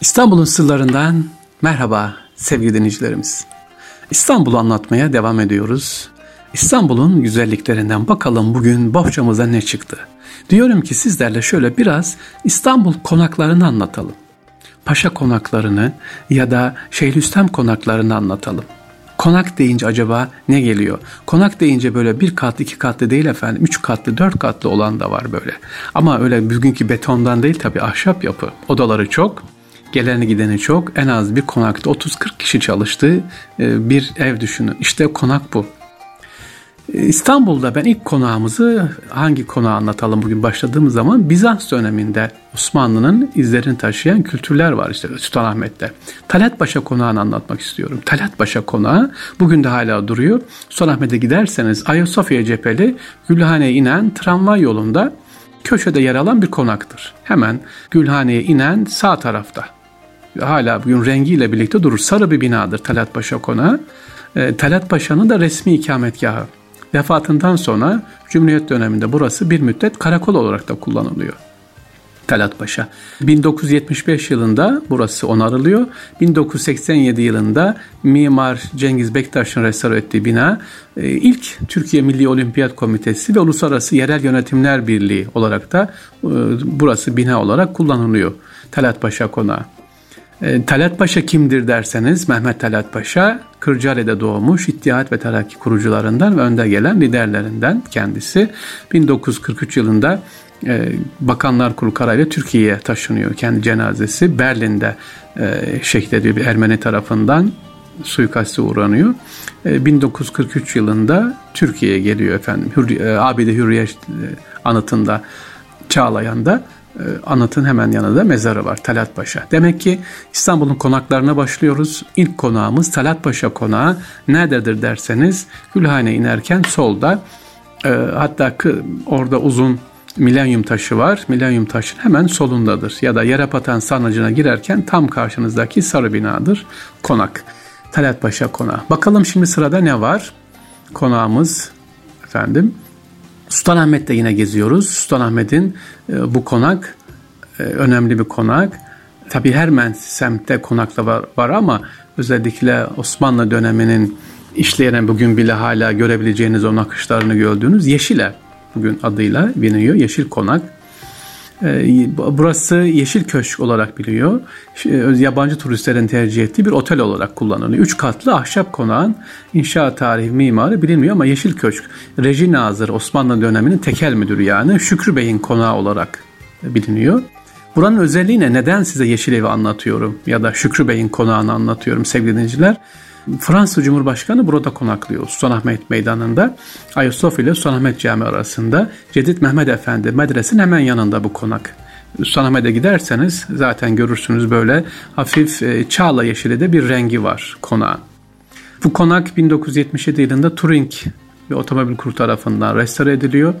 İstanbul'un sırlarından merhaba sevgili dinleyicilerimiz. İstanbul'u anlatmaya devam ediyoruz. İstanbul'un güzelliklerinden bakalım bugün bohçamıza ne çıktı. Diyorum ki sizlerle şöyle biraz İstanbul konaklarını anlatalım. Paşa konaklarını ya da Şeyhülislam konaklarını anlatalım. Konak deyince acaba ne geliyor? Konak deyince böyle bir katlı iki katlı değil efendim. Üç katlı dört katlı olan da var böyle. Ama öyle bugünkü betondan değil tabii ahşap yapı. Odaları çok geleni gideni çok en az bir konakta 30-40 kişi çalıştığı e, bir ev düşünün. İşte konak bu. E, İstanbul'da ben ilk konağımızı hangi konağı anlatalım bugün başladığımız zaman Bizans döneminde Osmanlı'nın izlerini taşıyan kültürler var işte Sultanahmet'te. Talat Paşa konağını anlatmak istiyorum. Talat Paşa konağı bugün de hala duruyor. Sultanahmet'e giderseniz Ayasofya cepheli Gülhane'ye inen tramvay yolunda köşede yer alan bir konaktır. Hemen Gülhane'ye inen sağ tarafta hala bugün rengiyle birlikte durur. Sarı bir binadır Talat Paşa Konağı. E, Talat Paşa'nın da resmi ikametgahı. Vefatından sonra Cumhuriyet döneminde burası bir müddet karakol olarak da kullanılıyor. Talat Paşa. 1975 yılında burası onarılıyor. 1987 yılında Mimar Cengiz Bektaş'ın restore ettiği bina e, ilk Türkiye Milli Olimpiyat Komitesi ve Uluslararası Yerel Yönetimler Birliği olarak da e, burası bina olarak kullanılıyor. Talat Paşa Konağı. E, Talat Paşa kimdir derseniz Mehmet Talat Paşa Kırcaali'de doğmuş İttihat ve Terakki kurucularından ve önde gelen liderlerinden kendisi. 1943 yılında e, Bakanlar Kurulu kararıyla Türkiye'ye taşınıyor. Kendi cenazesi Berlin'de e, şehit ediyor bir Ermeni tarafından suikaste uğranıyor. E, 1943 yılında Türkiye'ye geliyor efendim. Hürri, e, Abide Hürriyet anıtında Çağlayan'da anıtın hemen yanında mezarı var Talat Paşa. Demek ki İstanbul'un konaklarına başlıyoruz. İlk konağımız Talat Paşa konağı. Nerededir derseniz Gülhane inerken solda e, hatta orada uzun milenyum taşı var. Milenyum taşın hemen solundadır. Ya da Yerapatan Sarnıcı'na girerken tam karşınızdaki sarı binadır. Konak. Talat Paşa konağı. Bakalım şimdi sırada ne var? Konağımız efendim Sultanahmet'te yine geziyoruz. Sultanahmet'in e, bu konak e, önemli bir konak. Tabii her semtte konakla var, var ama özellikle Osmanlı döneminin işleyen bugün bile hala görebileceğiniz o nakışlarını gördüğünüz Yeşile bugün adıyla biliniyor. Yeşil Konak. Ee, burası Yeşil Köşk olarak biliniyor. Yabancı turistlerin tercih ettiği bir otel olarak kullanılıyor. Üç katlı ahşap konağın inşaat tarihi mimarı bilinmiyor ama Yeşil Köşk Reji Nazır Osmanlı döneminin tekel müdürü yani Şükrü Bey'in konağı olarak biliniyor. Buranın özelliği ne? Neden size Yeşil Evi anlatıyorum ya da Şükrü Bey'in konağını anlatıyorum sevgili dinleyiciler? Fransız Cumhurbaşkanı burada konaklıyor Sultanahmet Meydanı'nda. Ayasofya ile Sultanahmet Camii arasında Cedid Mehmet Efendi medresin hemen yanında bu konak. Sultanahmet'e giderseniz zaten görürsünüz böyle hafif e, çağla yeşili de bir rengi var konağın. Bu konak 1977 yılında Turing bir otomobil kuru tarafından restore ediliyor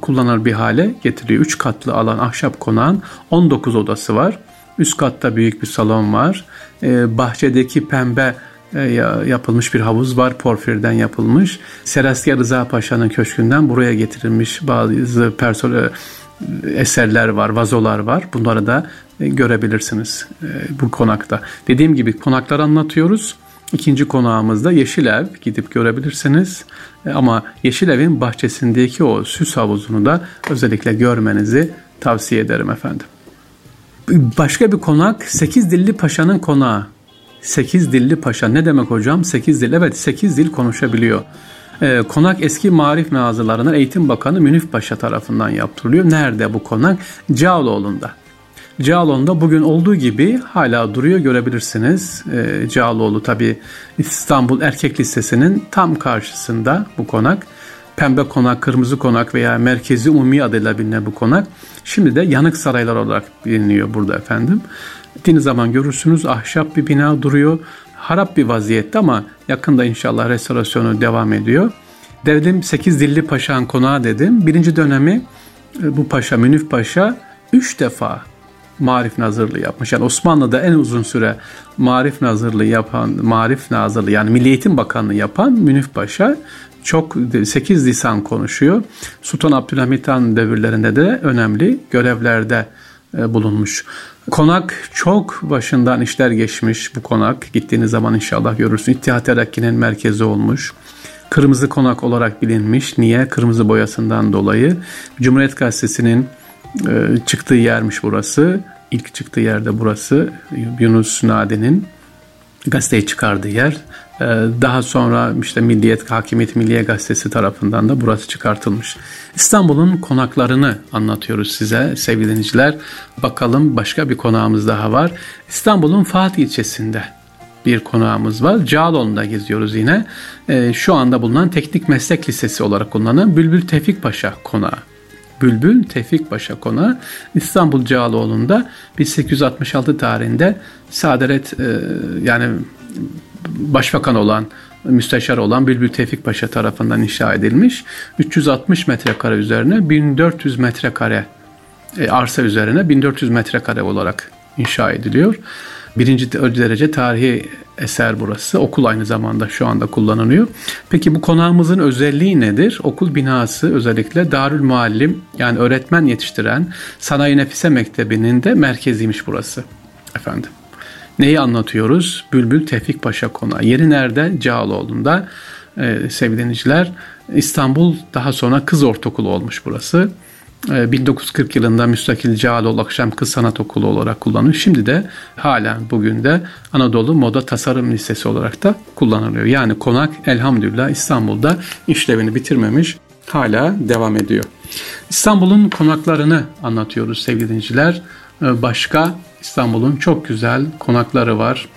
kullanılır bir hale getiriliyor. 3 katlı alan ahşap konağın 19 odası var. Üst katta büyük bir salon var. Ee, bahçedeki pembe e, yapılmış bir havuz var. Porfirden yapılmış. Serasya Rıza Paşa'nın köşkünden buraya getirilmiş bazı personel eserler var, vazolar var. Bunları da e, görebilirsiniz e, bu konakta. Dediğim gibi konaklar anlatıyoruz. İkinci konağımızda Yeşil Ev gidip görebilirsiniz. Ama Yeşil Ev'in bahçesindeki o süs havuzunu da özellikle görmenizi tavsiye ederim efendim. Başka bir konak Sekiz Dilli Paşa'nın konağı. Sekiz dilli paşa ne demek hocam? Sekiz dil evet sekiz dil konuşabiliyor. Ee, konak eski marif mağazalarının eğitim bakanı Münif Paşa tarafından yaptırılıyor. Nerede bu konak? Cağaloğlu'nda. Cağaloğlu'nda bugün olduğu gibi hala duruyor görebilirsiniz. Ee, Cağaloğlu tabi İstanbul Erkek Lisesi'nin tam karşısında bu konak. Pembe Konak, Kırmızı Konak veya Merkezi Umumi adıyla bilinen bu konak. Şimdi de Yanık Saraylar olarak biliniyor burada efendim. Gittiğiniz zaman görürsünüz ahşap bir bina duruyor. Harap bir vaziyette ama yakında inşallah restorasyonu devam ediyor. Dedim 8 Dilli Paşa'nın konağı dedim. Birinci dönemi e, bu paşa Münif Paşa 3 defa marif nazırlığı yapmış. Yani Osmanlı'da en uzun süre marif nazırlığı yapan, marif nazırlığı yani Milli Eğitim Bakanlığı yapan Münif Paşa çok 8 lisan konuşuyor. Sultan Abdülhamit Han devirlerinde de önemli görevlerde e, bulunmuş. Konak çok başından işler geçmiş bu konak. Gittiğiniz zaman inşallah görürsün. İttihat Terakki'nin merkezi olmuş. Kırmızı konak olarak bilinmiş. Niye? Kırmızı boyasından dolayı. Cumhuriyet Gazetesi'nin e, çıktığı yermiş burası. İlk çıktığı yerde burası. Yunus Nadi'nin gazeteyi çıkardığı yer. Ee, daha sonra işte Milliyet Hakimiyet Milliye Gazetesi tarafından da burası çıkartılmış. İstanbul'un konaklarını anlatıyoruz size sevgili dinleyiciler. Bakalım başka bir konağımız daha var. İstanbul'un Fatih ilçesinde bir konağımız var. Cağaloğlu'nda geziyoruz yine. Ee, şu anda bulunan Teknik Meslek Lisesi olarak kullanılan Bülbül Tevfik Paşa konağı. Bülbül Tevfik Paşa konağı İstanbul Cağaloğlu'nda 1866 tarihinde Saderet e, yani başbakan olan müsteşar olan Bülbül Tevfik Paşa tarafından inşa edilmiş. 360 metrekare üzerine 1400 metrekare e, arsa üzerine 1400 metrekare olarak inşa ediliyor. Birinci derece tarihi eser burası. Okul aynı zamanda şu anda kullanılıyor. Peki bu konağımızın özelliği nedir? Okul binası özellikle Darül Muallim yani öğretmen yetiştiren Sanayi Nefise Mektebi'nin de merkeziymiş burası. Efendim. Neyi anlatıyoruz? Bülbül Tevfik Paşa Konağı. Yeri nerede? Cağaloğlu'nda. Ee, sevgili dinleyiciler İstanbul daha sonra kız ortaokulu olmuş burası. 1940 ee, yılında müstakil Cağaloğlu Akşam Kız Sanat Okulu olarak kullanılıyor. Şimdi de halen bugün de Anadolu Moda Tasarım Lisesi olarak da kullanılıyor. Yani konak elhamdülillah İstanbul'da işlevini bitirmemiş hala devam ediyor. İstanbul'un konaklarını anlatıyoruz sevgili dinleyiciler. Ee, başka İstanbul'un çok güzel konakları var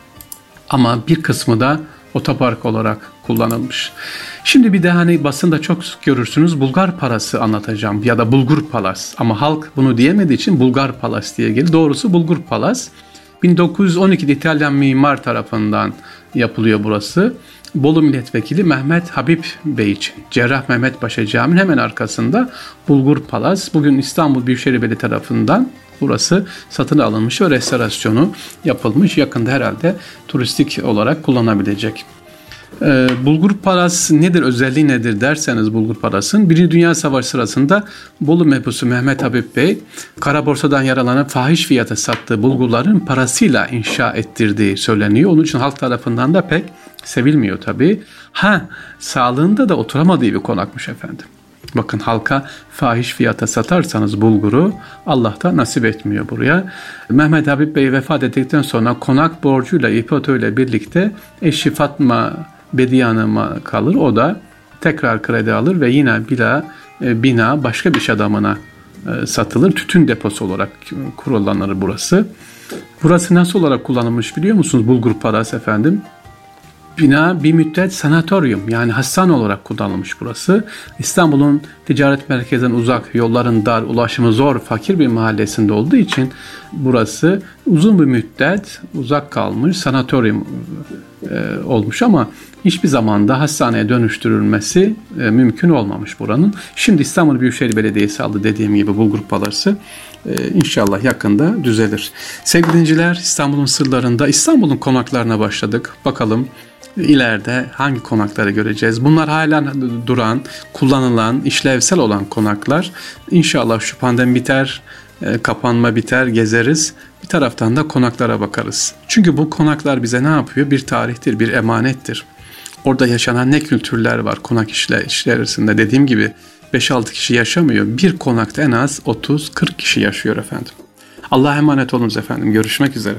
ama bir kısmı da otopark olarak kullanılmış. Şimdi bir de hani basında çok görürsünüz Bulgar parası anlatacağım ya da Bulgur Palas ama halk bunu diyemediği için Bulgar Palas diye gelir. Doğrusu Bulgur Palas. 1912'de İtalyan mimar tarafından yapılıyor burası. Bolu Milletvekili Mehmet Habib Bey için Cerrah Mehmet Paşa Camii'nin hemen arkasında Bulgur Palas bugün İstanbul Büyükşehir Belediye tarafından burası satın alınmış ve restorasyonu yapılmış. Yakında herhalde turistik olarak kullanabilecek. Ee, bulgur parası nedir, özelliği nedir derseniz bulgur parasının Birinci Dünya Savaşı sırasında Bolu mebusu Mehmet Habib Bey kara borsadan yaralanıp fahiş fiyata sattığı bulgurların parasıyla inşa ettirdiği söyleniyor. Onun için halk tarafından da pek sevilmiyor tabii. Ha sağlığında da oturamadığı bir konakmış efendim. Bakın halka fahiş fiyata satarsanız bulguru Allah da nasip etmiyor buraya. Mehmet Habib Bey vefat ettikten sonra konak borcuyla İpoto ile birlikte eşi Fatma Bediye Hanım'a kalır. O da tekrar kredi alır ve yine bila e, bina başka bir iş adamına e, satılır. Tütün deposu olarak kullanılır burası. Burası nasıl olarak kullanılmış biliyor musunuz? Bulgur parası efendim. Bina bir müddet sanatoryum yani hastane olarak kullanılmış burası. İstanbul'un ticaret merkezinden uzak, yolların dar, ulaşımı zor, fakir bir mahallesinde olduğu için burası uzun bir müddet uzak kalmış sanatoryum e, olmuş ama hiçbir zamanda hastaneye dönüştürülmesi e, mümkün olmamış buranın. Şimdi İstanbul Büyükşehir Belediyesi aldı dediğim gibi Bulgur Palası. E, inşallah yakında düzelir. Sevgili dinciler İstanbul'un sırlarında İstanbul'un konaklarına başladık. Bakalım ileride hangi konakları göreceğiz? Bunlar hala duran, kullanılan, işlevsel olan konaklar. İnşallah şu pandemi biter, e, kapanma biter, gezeriz. Bir taraftan da konaklara bakarız. Çünkü bu konaklar bize ne yapıyor? Bir tarihtir, bir emanettir. Orada yaşanan ne kültürler var konak işle, işler arasında dediğim gibi 5-6 kişi yaşamıyor. Bir konakta en az 30-40 kişi yaşıyor efendim. Allah'a emanet olunuz efendim. Görüşmek üzere.